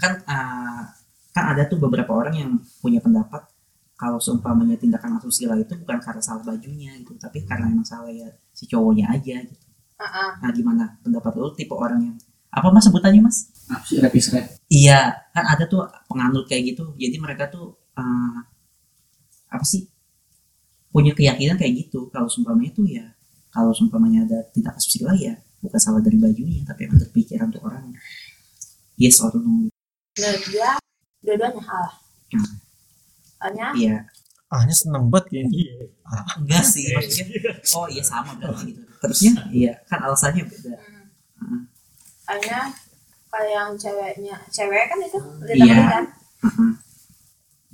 kan uh, kan ada tuh beberapa orang yang punya pendapat kalau seumpamanya tindakan asusila itu bukan karena salah bajunya gitu tapi karena emang salah ya si cowoknya aja gitu. Uh-uh. nah gimana pendapat lo tipe orang yang apa mas sebutannya mas? Rapis rap iya kan ada tuh penganut kayak gitu jadi mereka tuh uh, apa sih punya keyakinan kayak gitu kalau seumpamanya tuh ya kalau seumpamanya ada tindakan asusila ya bukan salah dari bajunya tapi emang dari pikiran tuh orang. Yes or no Nah dia dua-duanya salah. Hmm. Soalnya iya. Ahnya seneng banget kayaknya. Enggak sih maksudnya oh iya sama berarti gitu. Terusnya iya kan alasannya beda. Hmm, Heeh. soalnya kayak yang ceweknya cewek kan itu udah Iya. tahu kan? Heeh.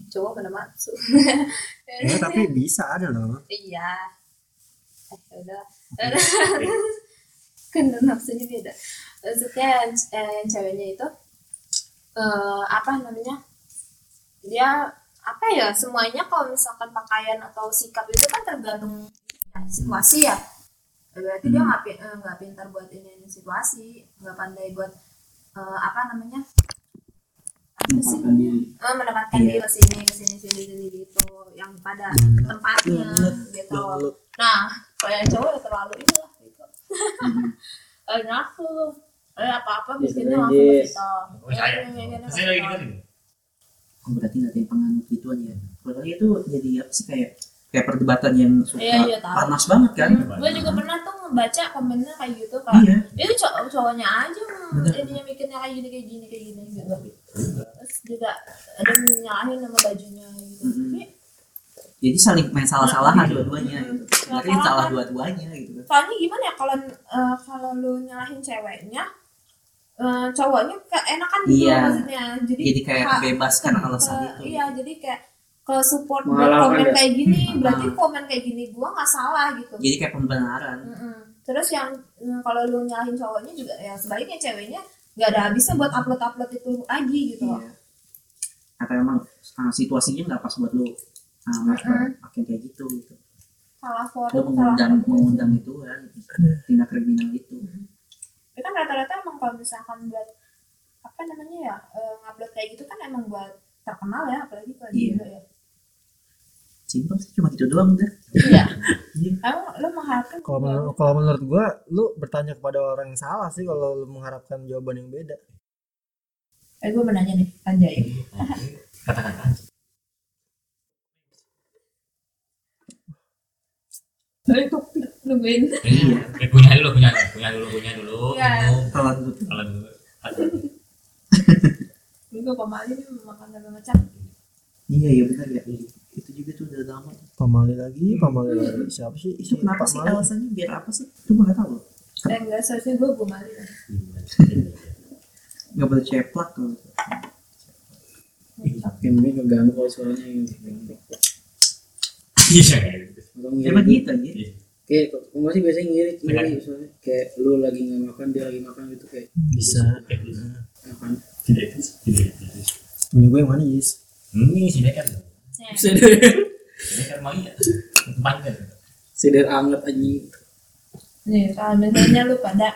cowok pada masuk. Ya tapi bisa ada loh. Iya. Eh udah. Kan nafsunya beda. Maksudnya yang, eh, yang ceweknya itu eh apa namanya dia apa ya semuanya kalau misalkan pakaian atau sikap itu kan tergantung situasi ya. Berarti dia Hmm. nggak pi- eh, nggak pintar buat ini, ini situasi nggak pandai buat eh, apa namanya apa sih? Eh, menempatkan Iya. diri ke sini ke sini sini sini gitu yang pada tempatnya gitu. Nah kalau yang cowok ya terlalu ini lah gitu eh nafsu eh apa apa Ya, bikinnya langsung ke situ Oh, saya. Eh, ini, ini, Saya lagi dengerin. Oh, berarti nggak ada yang penganut ya kalau itu jadi apa sih kayak kayak perdebatan yang suka Iya, iya, tahu. panas banget kan Hmm, gue juga pernah tuh ngebaca komennya kayak gitu kan iya itu cowok cowoknya aja Bener. ininya mikirnya kayak gini kayak gini kayak gini gitu terus juga ada nyalahin sama bajunya gitu. Tapi, jadi saling main salah-salahan dua-duanya Hmm. gitu berarti Salah-salahan. salah dua-duanya gitu soalnya gimana ya kalau eh, kalau lu nyalahin ceweknya eh, cowoknya keenakan gitu Iya. maksudnya jadi, jadi kayak bebas karena ke- alasan itu iya jadi kayak ke support komen ya? kayak gini Hmm. berarti komen kayak gini gua nggak salah gitu jadi kayak pembenaran Mm-mm. terus yang mm, kalau lu nyalahin cowoknya juga ya sebaliknya ceweknya nggak ada habisnya buat upload upload itu lagi gitu iya atau emang ah, situasinya nggak pas buat lu ah, melakukan pakai kayak gitu gitu salah lu forum salah mengundang apa. mengundang itu kan tindak kriminal itu Tapi kan rata-rata emang kalau misalkan buat apa namanya ya eh, ngupload kayak gitu kan emang buat terkenal ya apalagi kalau di Iya. Indo ya simpel sih cuma gitu doang udah iya Iya. emang lu mengharapkan kalau menur- kalau menurut gua lu bertanya kepada orang yang salah sih kalau lu mengharapkan jawaban yang beda eh gue menanya nih Anjay Katakan aja. Dari topik nungguin Iya. Eh, punya dulu, punya, punya dulu, punya dulu. Iya. Kalau dulu. Kalau dulu. Ini gue pemali nih makan daging ngecap iya iya benar ya. Itu juga tuh udah lama. Pamali lagi pamali lagi. Siapa sih? Itu kenapa sih Pamali. alasannya? Biar apa sih? Itu gue nggak tahu. Eh enggak seharusnya gue gue mali nggak boleh ceplak kalau yang mungkin keganggu kalau suaranya yang Iya. Emang gitu aja kayak kamu masih biasanya ngiri ngiri Benar. soalnya. Kayak lu lagi nggak makan dia lagi makan gitu kayak. Bisa. Makan Tidak itu, tidak itu. punya gue yang mana Yis? Ini si Dekan. Nah, sider Si Dekan mau iya. Tempatnya. sider anget anjing. Nih kalau misalnya lu pada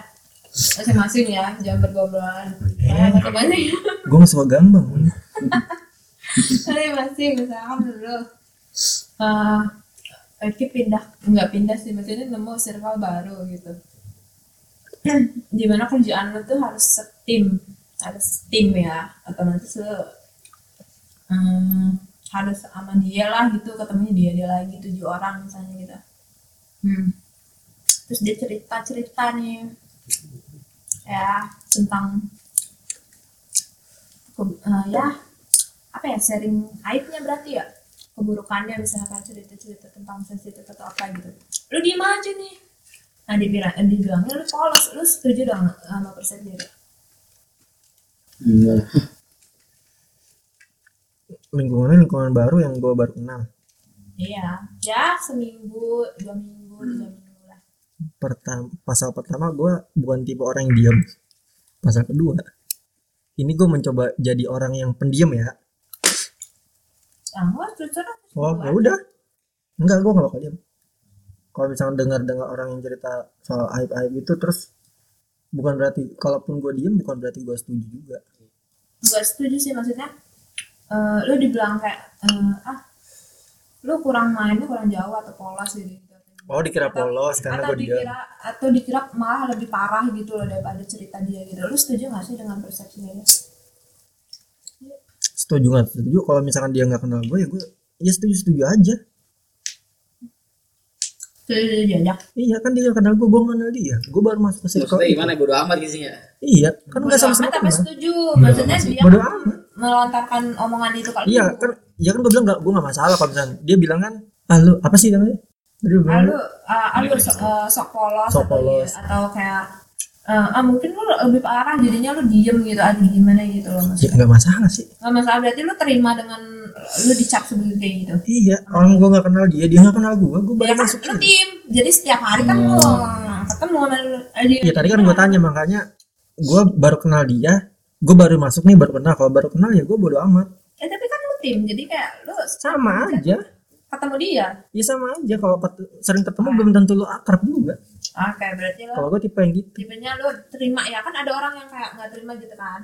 masing-masing ya jangan bergobrolan Karena masing-masing gue nggak suka gambang masing-masing misalkan dulu eh Eki pindah nggak pindah sih maksudnya nemu circle baru gitu. Di mana kerjaan lu tuh harus setim harus tim ya. Otomatis lu hmm, harus sama dia lah gitu ketemunya dia dia lagi tujuh orang misalnya gitu. Hmm. terus dia cerita cerita nih ya tentang eh, ya apa ya sharing aibnya berarti ya keburukannya misalkan cerita-cerita tentang sensitif atau apa gitu. Lu diem aja nih. Nah dia bilang eh, dia bilangnya lu polos lu setuju dong sama persendiri enggak lingkungannya lingkungan baru yang gue baru kenal. Iya ya seminggu dua minggu tiga minggu lah. Pertama pasal pertama gue bukan tipe orang yang diam pasal kedua ini gue mencoba jadi orang yang pendiam ya ah aja oh ya udah. Enggak gue gak bakal diam kalau misalnya dengar dengar orang yang cerita soal aib aib itu terus bukan berarti kalaupun gue diem bukan berarti gue setuju juga. Nggak setuju sih maksudnya eh, lu dibilang kayak eh, ah lu kurang mainnya kurang jauh atau polos gitu, oh dikira polos karena atau gue dikira atau dikira malah lebih parah gitu loh daripada cerita dia gitu. Lu setuju nggak sih dengan persepsinya dia setuju nggak setuju. Kalau misalkan dia nggak kenal gue ya gue ya setuju setuju aja. Setuju aja iya kan dia nggak kenal gue gue nggak kenal dia. Gue baru masuk ke circle maksudnya gimana? Bodo amat gitu sih ya iya kan nggak Bodo sama sama amat tapi setuju. Maksudnya dia bodo kan amat. melontarkan omongan itu kalau iya kan iya kan gue bilang nggak gue nggak masalah kalau misalkan dia bilang kan ah lu apa sih namanya? Ah, ah, lu sok, eh, sok polos Sok atau, polos. iya, atau kayak eh, ah mungkin lu lebih parah jadinya lu diem gitu atau gimana gitu loh ya maksudnya nggak masalah sih. Nggak masalah berarti lu terima dengan lu dicap sebagai kayak gitu? Iya orang gue nggak kenal dia dia nggak kenal gue gue ya baru kan masuk lu tim jadi setiap hari kan lu ketemu sama lu- eh, dia Iya tadi kan gue tanya makanya gue baru kenal dia gue baru masuk nih baru kenal. Kalau baru kenal ya gue bodo amat. Ya tapi kan lu tim jadi kayak lu sama aja. ketemu dia? Ya sama aja. Kalau sering ketemu belum tentu lu akrab juga oke berarti lu kalau gue tipe yang gitu. tipenya lu terima ya. Kan ada orang yang kayak nggak terima gitu kan.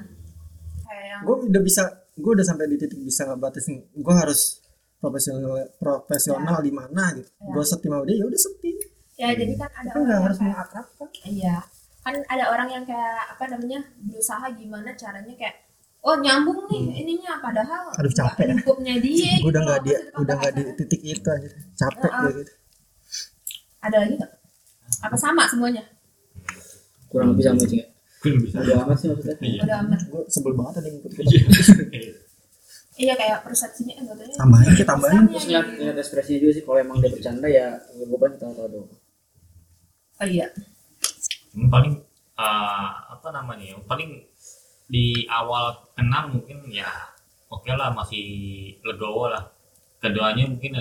Kayak yang gue udah bisa gue udah sampai di titik bisa ngebatasin gue harus profesional profesional di mana gitu. Ya. gue setim sama dia ya udah setim ya jadi kan ada kan nggak harus mengakrabkan iya. Kan ada orang yang kayak apa namanya berusaha gimana caranya kayak oh nyambung nih ininya padahal Aduh, capek. lingkupnya dia gue udah gitu nggak loh. di Maksudnya udah nggak di titik itu aja capek gue gitu. Ada lagi nggak apa sama semuanya? Kurang lebih sama sih. Bodo amat sih maksudnya. Iya. udah amat. Gue sebel banget ada yang ikut kita. Iya. Kayak persepsinya katanya. Tambahin kita tambahin. Terus ngeliat, ngeliat ekspresinya juga sih. Kalau emang dia bercanda ya gue kan tahu tahu dong oh iya. Yang paling eh, apa namanya ya? Paling di awal kenal mungkin ya oke lah masih legowo lah. Keduanya mungkin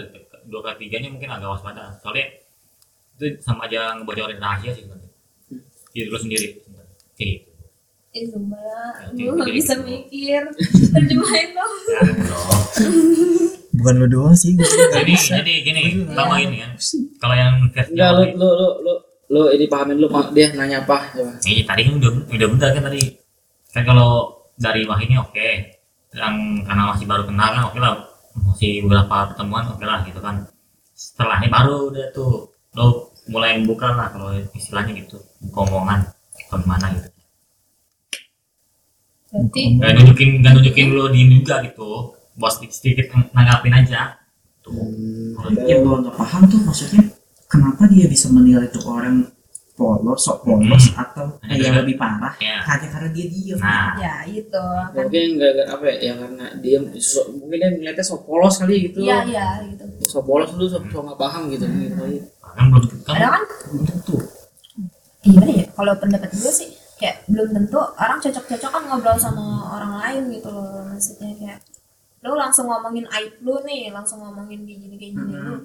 dua ketiganya mungkin agak waspada. Soalnya itu sama aja ngebocorin rahasia sih sebenarnya. Diri lu sendiri. Sebenarnya. Kayak gitu. Ini sumpah Oke, gue jadi bisa gitu. mikir. Terjemahin dong. Ya, bukan lu doang sih gue jadi bisa. jadi gini sama ini ya. Kalau yang enggak lu lu lu lu lu ini pahamin lu Pak. dia nanya apa coba. Iya tadi kan udah udah benar kan tadi. Kan kalau dari Wahini oke. Yang karena masih baru kenal kan oke lah. Masih beberapa pertemuan oke lah gitu kan. Setelahnya baru udah tuh lo mulai membuka lah kalau istilahnya gitu buka omongan atau gimana gitu. Berarti gak nunjukin gak nunjukin lo diem juga gitu bos sedikit, sedikit nanggapin aja. Tuh. Yang gue nggak paham tuh maksudnya kenapa dia bisa menilai tuh orang polos sok polos atau eh, yang lebih parah? Ya hanya karena dia diem. Nah. Ya itu. Kan mungkin enggak enggak apa ya, ya karena dia so- mungkin dia ngeliatnya sok polos kali gitu. Iya iya gitu. Sok polos lu sok sok nggak paham gitu. Gitu kan belum kan ada kan belum tentu. Gimana ya? Kalau pendapat gue sih kayak belum tentu orang cocok-cocok kan ngobrol sama orang lain gitu loh. Maksudnya kayak lu langsung ngomongin aib lu nih langsung ngomongin kayak gini kayak gini. Lu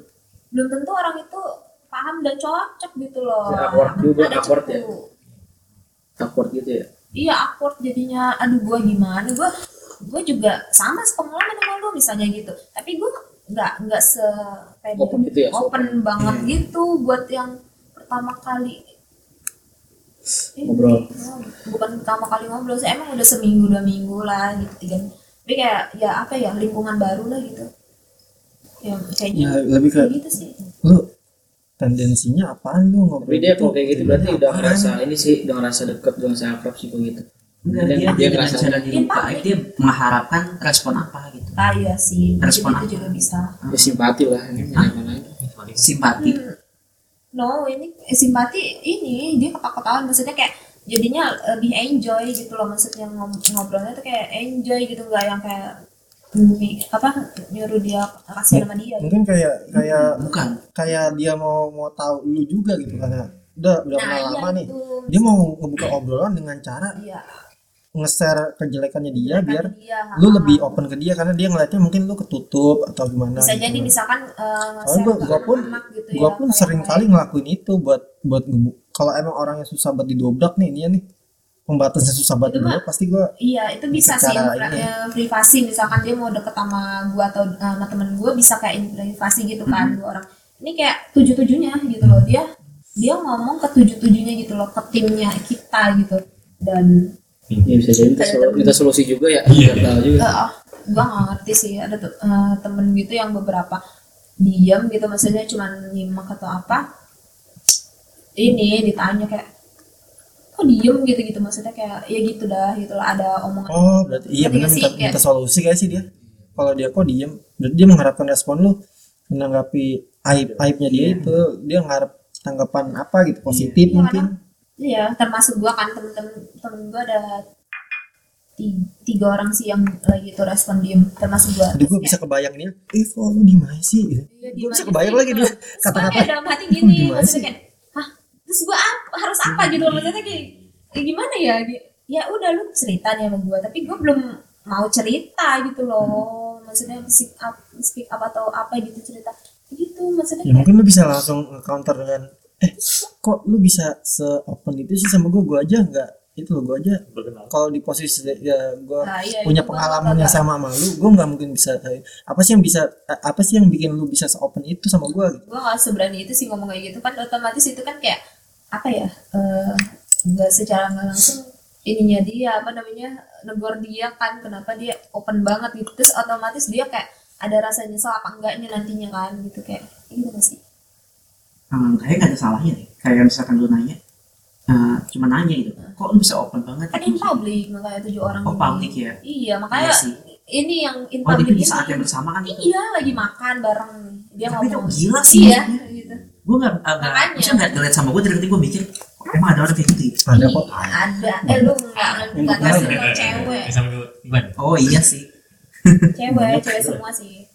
belum tentu orang itu paham dan cocok gitu loh. Ya, awkward juga, Ada awkward ya. awkward gitu ya? Iya awkward jadinya. Aduh gue gimana? Gue gue juga sama sepengalaman sama lu misalnya gitu. Tapi gue nggak nggak se Open gitu. ya, open. Open. banget gitu buat yang pertama kali. Ini, Ngobrol. oh, bukan pertama kali ngobrol sih emang udah seminggu dua minggu lah gitu tiga tapi kayak ya apa ya lingkungan baru lah gitu. Ya kayaknya ya lebih ke kayak gitu sih. lu tendensinya apaan lu ngobrol tapi dia gitu? kalau kayak gitu berarti udah ngerasa ini sih udah ngerasa deket udah ngerasa akrab sih kok gitu enggak dia, dia dia dengan ngerasa- cara dia aib dia mengharapkan respon apa gitu. Ah iya sih. Respon itu juga bisa. Ya simpati lah ini lagi Sorry. simpati. Hmm. No, ini eh, simpati ini dia ketawa-ketawa maksudnya kayak jadinya lebih enjoy gitu loh. Maksudnya ngobrolnya tuh kayak enjoy gitu. Nggak yang kayak apa nyuruh dia kasih nama dia. Gitu. mungkin kayak kayak bukan. kayak dia mau mau tahu lu juga gitu karena udah udah Nah, kenal iya lama nih. itu. dia mau ngebuka obrolan dengan cara Iya, nge-share kejelekannya dia biar dia, lu ha. lebih open ke dia karena dia ngeliatnya mungkin lu ketutup atau gimana bisa gitu. jadi misalkan eh, Soalnya nge-share gua, pun gitu gua ya, pun sering kayak- kali ngelakuin itu buat buat kalau emang orangnya susah buat didobrak nih dia nih pembatasnya susah buat didobrak pasti gua Iya, itu bisa sih ini. eh, privasi misalkan dia mau deket sama gua atau eh, sama temen gua bisa kayak in- privasi gitu kan dua orang. Ini kayak tujuh tujuhnya gitu loh dia dia ngomong ke tujuh tujuhnya gitu loh ke timnya kita gitu dan ya bisa jadi. minta, solu- minta solusi juga ya. Iya. nggak tahu juga. Ah, gua nggak ngerti sih. Ada tuh eh, temen gitu yang beberapa diam gitu maksudnya cuman nyimak atau apa ini ditanya kayak kok diem? gitu gitu maksudnya kayak ya gitu dah gitu lah. Ada omongan oh berarti iya benar minta, Kayak- minta solusi kayak sih dia. Kalau dia kok diem berarti dia mengharapkan respon lu menanggapi aib aibnya dia Iya. itu. Dia mengharap tanggapan apa gitu positif Iya, mungkin Iya, termasuk gua kan temen-temen temen gua ada tiga, tiga orang sih yang lagi itu respon diem, termasuk gua. Aduh gue bisa kebayang nih, eh kok lu di mana sih? Iya, Gue diem bisa kebayang lagi dia gua kata-kata. kayak dalam hati "Kok gini, maksudnya sih?" kayak, hah, terus gua apa, harus apa gitu loh, maksudnya kayak, kayak gimana ya? Ya udah lu cerita nih sama gua, tapi gua belum mau cerita gitu loh, maksudnya speak up, speak up atau apa gitu cerita, gitu maksudnya Ya kayak, mungkin lu bisa langsung counter dengan, eh kok lu bisa se open itu sih sama gue? Gue aja nggak itu loh gue aja kalau di posisi ya gue Nah, iya, punya itu gua pengalaman nggak- yang sama sama lu, gue nggak mungkin bisa apa sih yang bisa apa sih yang bikin lu bisa se open itu sama gue gitu? gue gak seberani itu sih ngomong kayak gitu. Kan otomatis itu kan kayak apa ya eh, nggak secara nggak langsung ininya dia apa namanya negor dia kan kenapa dia open banget gitu. Terus otomatis dia kayak ada rasa nyesel apa enggaknya nantinya kan gitu kayak gitu gak sih Kayaknya nggak ada salahnya deh. Kayak misalkan lu nanya eh, cuma nanya gitu. Kok lu bisa open banget kan in public makanya tujuh orang oh public ya? Iya makanya Iya sih. ini yang in oh public di ini saat yang bersamaan gitu iya lagi makan bareng. Dia Tapi itu ngomong. gila sih. Iya. Gitu. Gue nggak nggak Makanya. maksudnya nggak relate sama gue dari tadi gue mikir "Kok emang ada orang kayak gitu ya? Ada kok. ada. eh lu nggak nggak tahu sih kalau cewek. Oh iya sih. Cewek cewek semua sih.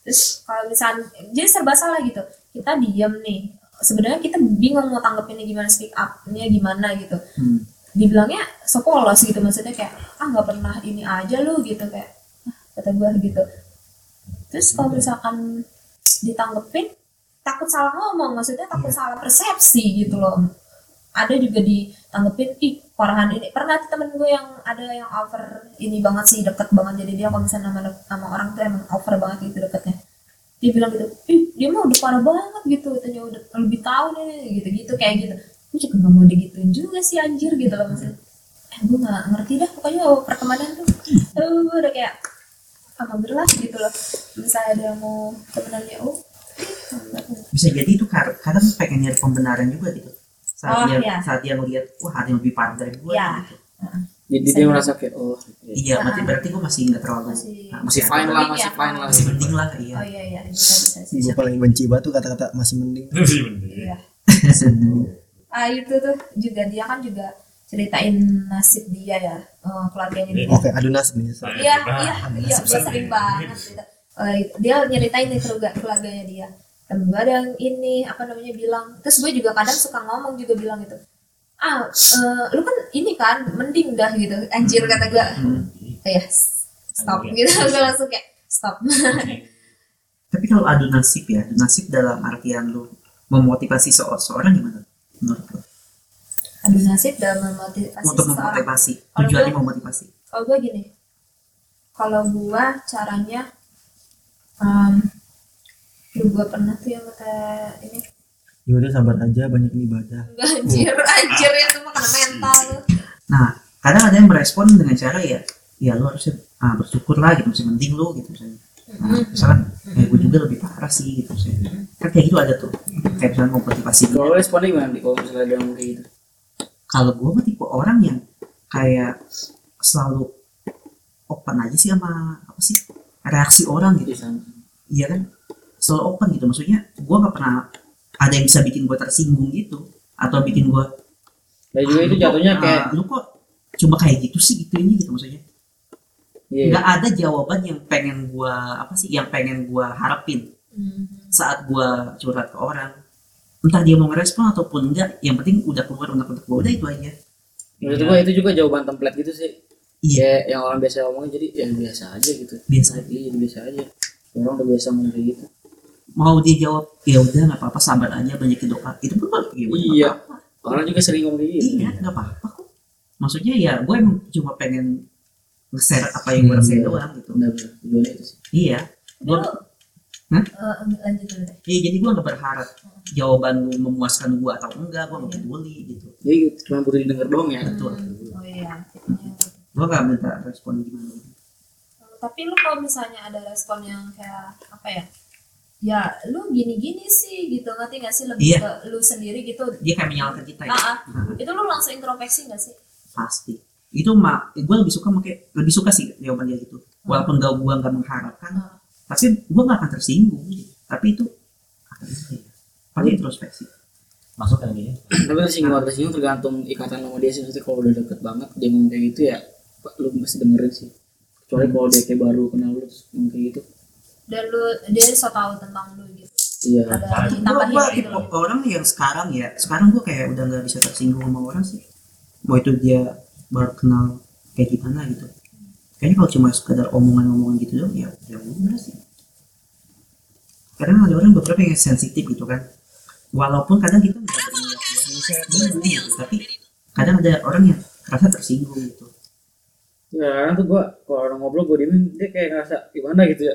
Terus kalau misalnya jadi serba salah gitu kita diem nih. Sebenarnya kita bingung mau tanggepinnya gimana speak up-nya gimana gitu. Hmm. dibilangnya polos gitu maksudnya kayak ah nggak pernah ini aja lu gitu kayak "Ah," kata gue gitu. Terus kalau misalkan ditanggepin takut salah ngomong maksudnya takut salah persepsi gitu loh. Ada juga ditanggepin ih parahan ini. Pernah temen gue yang ada yang over ini banget sih deket banget. Jadi dia kalau misalnya sama, sama orang tuh emang over banget gitu deketnya dia bilang gitu ih dia mah udah parah banget gitu katanya udah lebih tahu nih gitu gitu kayak gitu gue juga nggak mau digituin juga sih anjir gitu loh maksudnya eh gue nggak ngerti dah pokoknya pertemanan tuh aduh gue udah kayak alhamdulillah gitu loh misalnya ada yang mau temenannya oh bisa jadi itu kadang pengen nyari pembenaran juga gitu saat Oh, dia iya. saat dia ngeliat wah ada yang lebih parah dari gue Iya. gitu. Jadi Bisa dia merasa kayak oh iya. iya berarti berarti gue masih nggak terlalu Masih- nah, masih fine lah masih fine lah masih penting lah iya oh iya iya bisa bisa sih Gue paling benci banget tuh kata-kata masih mending. Iya, bener. Iya. ah itu tuh juga dia kan juga ceritain nasib dia ya eh, keluarganya dia. Oke, adu nasib nih. Iya iya iya sering banget cerita. Eh, dia nyeritain nih keluarga keluarganya dia. Temen gue ada yang ini apa namanya bilang. Terus gue juga kadang suka ngomong juga bilang gitu. Ah, eh, lu kan ini kan mending dah gitu. Anjir kata gue. Hmm. Ya stop gitu. gue langsung kayak stop. tapi kalau adu nasib ya adu nasib dalam artian lu memotivasi se- seorang gimana menurut lu Aduh nasib dalam memotivasi untuk seseorang. memotivasi Kalau tujuannya memotivasi kalau gue gini kalau gue caranya um, gue pernah tuh yang kata ini Ya udah sabar aja, banyak ibadah. anjir anjir ya tuh mah kena mental. Nah kadang ada yang merespon dengan cara ya ya lu harusnya ah, bersyukur lah gitu masih mending lu gitu misalnya. Nah, misalkan eh, gue juga lebih parah sih gitu misalnya. Kan kayak gitu ada tuh. Kayak misalnya memotivasi dia. kalau responnya gimana nih kalau misalnya dia ngomong kayak gitu? Kalau gue mah tipe orang yang kayak selalu open aja sih sama apa sih reaksi orang gitu. Iya kan? Selalu open gitu. Maksudnya gue nggak pernah ada yang bisa bikin gue tersinggung gitu atau bikin gue dan juga itu jatuhnya kayak lu kok cuma kayak gitu sih gitu ini gitu maksudnya. Iya. Nggak ada jawaban yang pengen gue apa sih yang pengen gue harapin saat gue curhat ke orang. Entah dia mau ngerespon ataupun enggak yang penting udah keluar udah keluar udah itu aja. Menurut gua itu juga jawaban template gitu sih. Iya. Kayak yang orang biasa ngomongin jadi ya biasa aja gitu. Biasa. Iya biasa aja. Orang udah biasa ngomong kayak gitu mau dia jawab ya udah nggak apa-apa sabar aja banyakin doa. Itu pun ya udah, nggak Iya. apa-apa. orang juga sering ngomong gitu. Iya nggak apa-apa kok. Maksudnya ya gue emang cuma pengen nge-share apa yang gue rasain Hmm. doang gitu. Benar benar. Itu sih? Iya. Lu Gua- Eh, lanjut dulu deh. Iya jadi gue nggak berharap jawaban lu memuaskan gue atau enggak gue nggak peduli gitu. Jadi cuma butuh didengar doang ya? Betul. Oh iya iya gue gak minta respon gimana. Tapi lu kalau misalnya ada respon yang kayak apa ya ya lu gini-gini sih gitu. Ngerti gak sih? Lebih Iya. ke lu sendiri gitu. Dia kayak menyalahkan kita ya. Ah, ah. Nah, itu lu langsung introspeksi gak sih? Pasti. Itu mah gue lebih suka pakai lebih suka sih jawaban dia gitu. Walaupun gak gue nggak mengharapkan Ah. tapi gue gak akan tersinggung gitu. tapi itu ya. Paling introspeksi. Masuk kan dia tapi tersinggung atau tersinggung tergantung ikatan sama dia sih. Maksudnya kalau udah deket banget dia ngomong kayak gitu ya lu mesti dengerin sih. Kecuali kalau dia kayak baru kenal lu terus ngomong kayak gitu dan lu dia so tau tentang lu gitu. Iya. Ada gue ditambahin gue gitu. tipe orang yang sekarang ya. Sekarang gue kayak udah nggak bisa tersinggung sama orang sih. Mau itu dia baru kenal kayak gimana gitu. Kayaknya kalau cuma sekedar omongan-omongan gitu doang ya ya udah sih. Kadang ada orang beberapa yang sensitif gitu kan. Walaupun kadang kita nggak berniat buat gitu, tapi kadang ada orang yang kerasa tersinggung gitu. Ya kadang tuh gua kalau orang ngobrol gua diemin dia kayak ngerasa gimana gitu ya.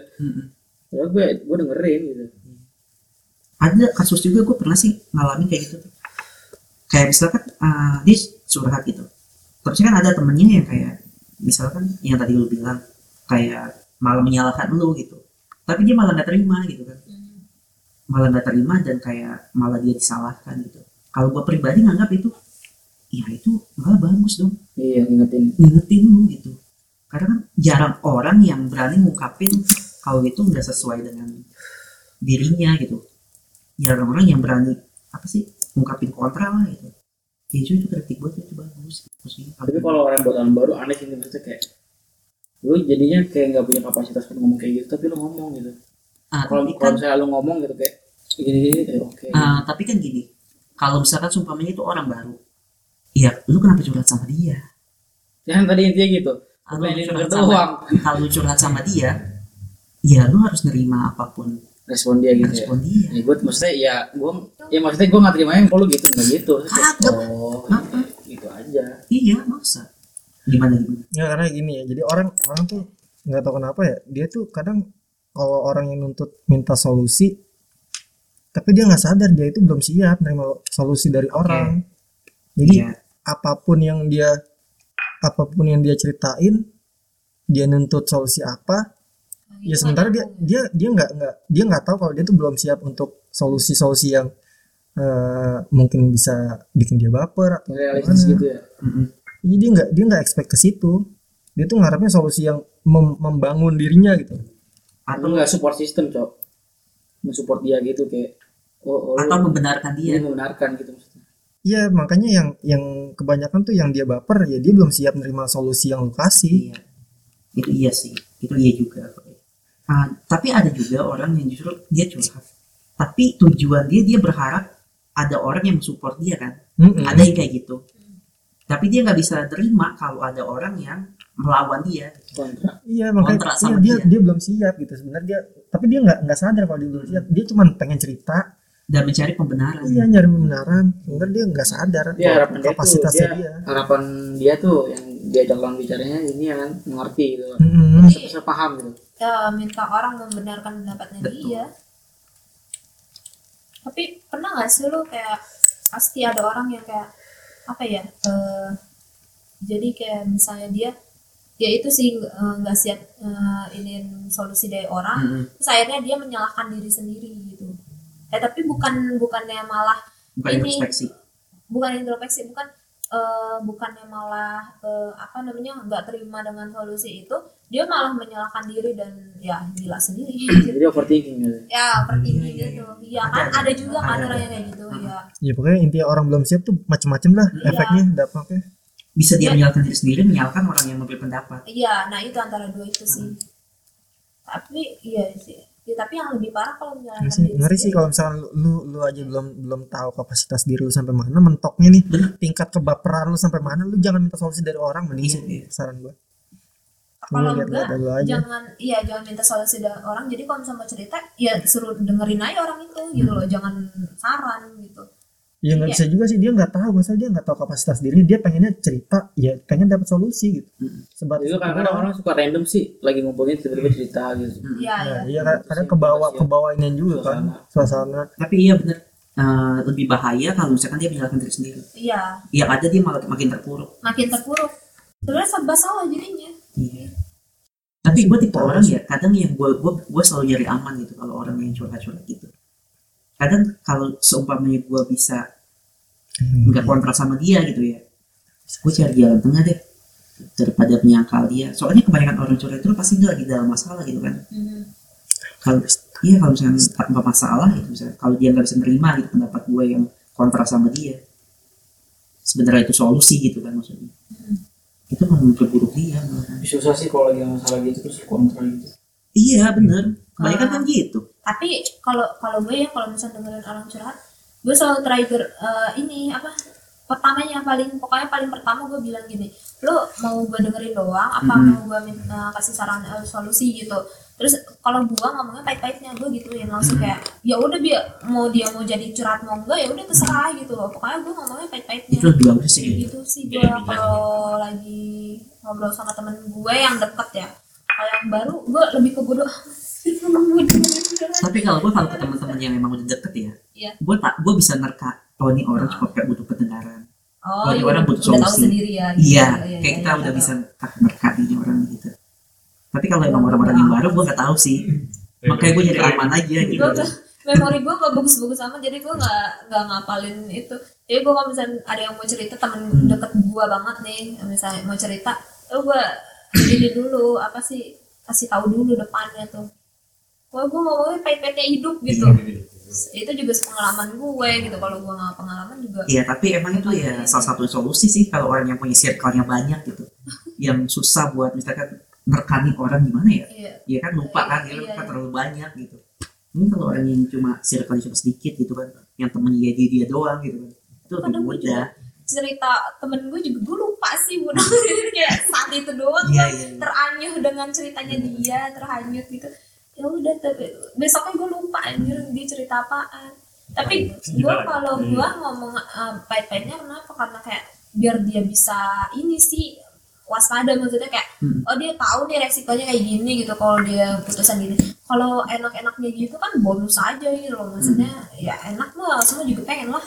Padahal gue gue dengerin gitu. Ada kasus juga gue pernah sih ngalamin kayak gitu. Kayak misalkan uh, dia curhat gitu. Terusnya kan ada temennya yang kayak misalkan yang tadi lu bilang kayak malah menyalahkan lu gitu. Tapi dia malah nggak terima gitu kan. Hmm. malah nggak terima dan kayak malah dia disalahkan gitu. Kalau gue pribadi nganggap itu ya itu malah bagus dong. Iya ngingetin. Ngingetin lu gitu. Karena kan jarang orang yang berani ngungkapin kalau itu nggak sesuai dengan dirinya gitu. Jarang orang yang berani apa sih ngungkapin kontra lah gitu. Ya itu itu kritik buat itu bagus gitu sih. Tapi kalau orang buat orang baru aneh sih maksudnya kayak lu jadinya kayak nggak punya kapasitas untuk ngomong kayak gitu tapi lu ngomong gitu. Ah, kalau kan misalnya lu ngomong gitu kayak gini gini ya oke. Ah, tapi kan gini kalau misalkan sumpamanya itu orang baru ya lu kenapa curhat sama dia? Jangan tadi intinya gitu. Kalau curhat sama kalau curhat sama dia ya lu harus nerima apa pun respon dia gitu ya? respon dia. Ya gue maksudnya ya gue ya maksudnya gue nggak terima yang kalau gitu nggak gitu. Kagak. oh Apa? gitu aja. Iya masa? Gimana gimana? Ya karena gini ya jadi orang orang tuh nggak tahu kenapa ya dia tuh kadang kalau orang yang nuntut minta solusi tapi dia nggak sadar dia itu belum siap menerima solusi dari orang. Jadi Iya. apa pun yang dia apa pun yang dia ceritain dia nuntut solusi apa ya itu sementara dia nyambung. dia dia nggak nggak dia nggak tahu kalau dia tuh belum siap untuk solusi-solusi yang eh, mungkin bisa bikin dia baper atau realistis gitu ya Mm-mm. Jadi dia nggak dia nggak expect ke situ. Dia tuh ngarepnya solusi yang mem- membangun dirinya gitu. atau nggak support system cok mensupport dia gitu kayak oh, oh atau membenarkan dia dia membenarkan gitu maksudnya Iya makanya yang yang kebanyakan tuh yang dia baper ya dia belum siap menerima solusi yang lu kasih. iya itu iya sih itu iya juga Ah, tapi ada juga orang yang justru dia curhat tapi tujuan dia dia berharap ada orang yang support dia kan Mm-mm. ada yang kayak gitu tapi dia nggak bisa terima kalau ada orang yang melawan dia kontra Iya makanya Kontra iya, dia, dia. dia belum siap gitu sebenarnya dia tapi dia nggak nggak sadar kalau dia belum siap. Dia cuma pengen cerita. dan mencari pembenaran Iya nyari pembenaran. Sebenarnya dia nggak sadar dia harapan kapasitasnya dia, dia. harapan dia tuh yang diajak lawan bicaranya ini ya kan mengerti gitu Mm-mm. bisa, bisa paham gitu ya minta orang membenarkan pendapatnya Betul. dia tapi pernah nggak sih lu kayak pasti ada orang yang kayak apa ya eh, jadi kayak misalnya dia ya itu sih eh, nggak siap eh, iniin solusi dari orang Mm-mm. terus akhirnya dia menyalahkan diri sendiri gitu eh tapi bukan bukannya malah bukan Ini- introspeksi bukan introspeksi bukan eh, bukannya malah eh, apa namanya nggak terima dengan solusi itu dia malah menyalahkan diri dan ya gila sendiri jadi overthinking gitu ya overthinking Iya, iya, gitu iya. iya kan ada. ada juga kan Ada, orang yang kayak gitu ya Ya pokoknya intinya orang belum siap tuh macem-macem lah Iya. efeknya dampaknya. bisa dia Ya. menyalahkan diri sendiri menyalahkan orang yang memberi pendapat iya nah itu antara dua itu sih tapi iya sih ya, tapi yang lebih parah kalau menyalahkan Ngeri sih, diri ngeri sih kalau misalnya lu, lu lu aja belum belum tahu kapasitas diri lu sampai mana mentoknya nih Bener. tingkat kebaperan lu sampai mana lu jangan minta solusi dari orang mending Iya, sih iya. saran gua kalau enggak jangan iya jangan minta solusi dari orang jadi kalau misalnya mau cerita ya suruh dengerin aja orang itu gitu Hmm. loh jangan saran gitu ya nggak Iya. bisa juga sih. Dia nggak tahu masalah dia nggak tahu kapasitas dirinya dia pengennya cerita ya pengen dapat solusi gitu. Mm. sebatas itu kadang-kadang doang. orang suka random sih lagi ngumpulin tiba-tiba cerita gitu. Mm. iya Nah, iya iya. kan kadang kebawa kebawa ini juga kan suasana. tapi iya bener. Eh, lebih bahaya kalau misalkan dia menyalahkan diri sendiri. Iya. Yang ada dia malah makin terpuruk. Makin terpuruk. Sebenarnya serba salah jadinya. Iya. Tapi gue tipe orang ya, kadang yang gue gue gue selalu nyari aman gitu kalau orang yang curhat-curhat gitu. Kadang kalau seumpamanya gue bisa nggak kontrak sama dia gitu ya, gue cari jalan tengah deh daripada menyangkal dia. Soalnya kebanyakan orang curhat itu pasti dia lagi dalam masalah gitu kan. Kalau iya kalau misalnya tanpa masalah gitu misalnya kalau dia nggak bisa nerima gitu pendapat gue yang kontrak sama dia, sebenarnya itu solusi gitu kan maksudnya. Itu memperburuk dia. malahan. susah sih kalau lagi masalah gitu terus kontra gitu Iya bener, kebanyakan Ah. kan gitu. tapi kalau kalau gue ya kalau misalnya dengerin orang curhat gue selalu trigger eh, ini apa pertamanya paling pokoknya paling pertama gue bilang gini lo mau gue dengerin doang apa Mhm. mau gue minta kasih saran eh, solusi gitu? Terus kalau gue ngomongnya pahit-pahitnya gue gitu ya langsung kayak ya udah biar mau dia mau jadi curhat mau enggak ya udah terserah gitu loh. Pokoknya gue ngomongnya pahit-pahitnya. Itu lebih bagus sih. gitu sih gue kalau lagi ngobrol sama temen gue yang deket ya. Kalau yang baru gue lebih ke bodoh. Tapi kalau gue kalau ke teman-teman yang memang udah deket ya, Iya. gue tak gue bisa nerka. Oh ini orang cuma kayak butuh pendengaran. Oh, Kalau iya, orang butuh udah tahu solusi. sendiri ya. Iya, iya, kayak iya, kita iya, udah tahu. bisa ah, nerka ini orang gitu. Tapi kalau emang orang-orang yang baru gue nggak tahu sih. Makanya gue nyari aman aja gitu. Gue gak, memori gue gak bagus-bagus sama, jadi gue gak, gak ngapalin itu. Jadi gue kalau misalnya ada yang mau cerita temen Hmm. deket gue banget nih, misalnya mau cerita, tuh gue ini dulu apa sih kasih tahu dulu depannya tuh. Wah gue ngomongnya pahit-pahitnya hidup gitu. Itu juga pengalaman gue gitu. Kalau gue gak pengalaman juga. Iya, tapi emang itu ya salah satu solusi sih kalau orang yang punya circle-nya banyak gitu. Yang susah buat misalkan merekani orang gimana ya? Iya. ya kan lupa kan dia Iya, kan iya. terlalu banyak gitu ini kalau orang yang cuma circle cuma sedikit gitu kan yang temennya dia dia, dia doang gitu kan itu lebih mudah cerita temen gue juga gue lupa sih gue kayak saat itu doang iya gue iya iya. teranyuh dengan ceritanya dia terhanyut gitu ya udah tapi besoknya gue lupa anjir dia cerita apaan. Tapi gue kalau gue ngomong uh, pahit-pahitnya kenapa? Karena kayak biar dia bisa ini sih waspada maksudnya kayak Hmm. oh dia tahu nih resikonya kayak gini gitu kalau dia putusan gini. Kalau enak-enaknya gitu kan bonus aja gitu loh maksudnya ya enak mah semua juga pengen lah.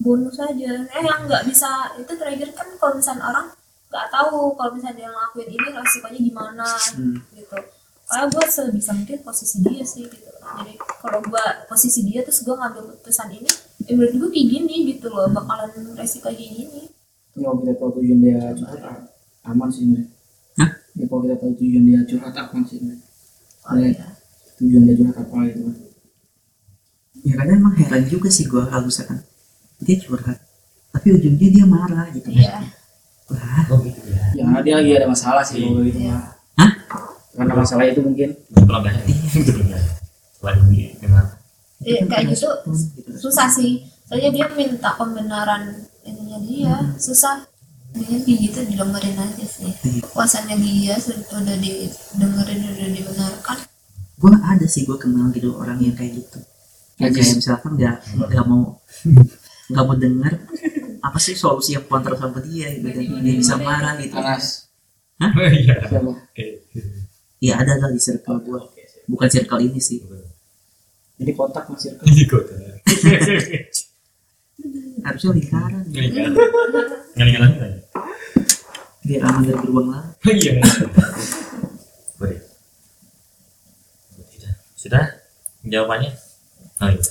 Bonus aja. Eh yang nggak bisa itu trigger kan kalau misalnya orang nggak tahu kalau misalnya dia ngelakuin ini resikonya gimana. Hmm. Gitu kayak gue sebisa mungkin posisi dia sih gitu jadi kalau gue posisi dia terus gue ngambil keputusan ini ya menurut gue kayak gini gitu loh bakalan resiko kayak gini ya kalau kita tahu tujuan dia curhat aman sih nih Hah? ya kalau kita tahu tujuan dia curhat aman sih nih oh, iya. tujuan dia curhat apa gitu kan ya kadang emang heran juga sih gue kalau misalkan dia curhat tapi ujungnya dia marah gitu iya wah Oh gitu ya. ya dia lagi ada masalah sih kalau gitu Iya. Hah? Karena masalah itu mungkin? Belum biasa. Belum biasa. Lagi dengan Iya, kayak gitu. Gitu. susah sih. Soalnya dia minta pembenaran ininya dia. Susah. Dia kayak gitu didengerin aja sih. Kuasanya dia sudah udah didengerin udah dibenarkan. Gue ada sih gue kenal gitu orang yang kayak gitu. Yang Najis. kayak misalkan nggak nggak mau nggak mau denger apa sih solusi yang kontra sama dia gitu. Dia bisa marah gitu. Anas Iya. Siapa ya ada lah di circle gue bukan circle ini sih jadi kontak masih rekam Ini kota. harusnya lingkaran ya. Ngelingan. Ngelingan lagi tanya. biar aman dari beruang lah Iya. Boleh. Sudah? Sudah? Jawabannya? Oh iya.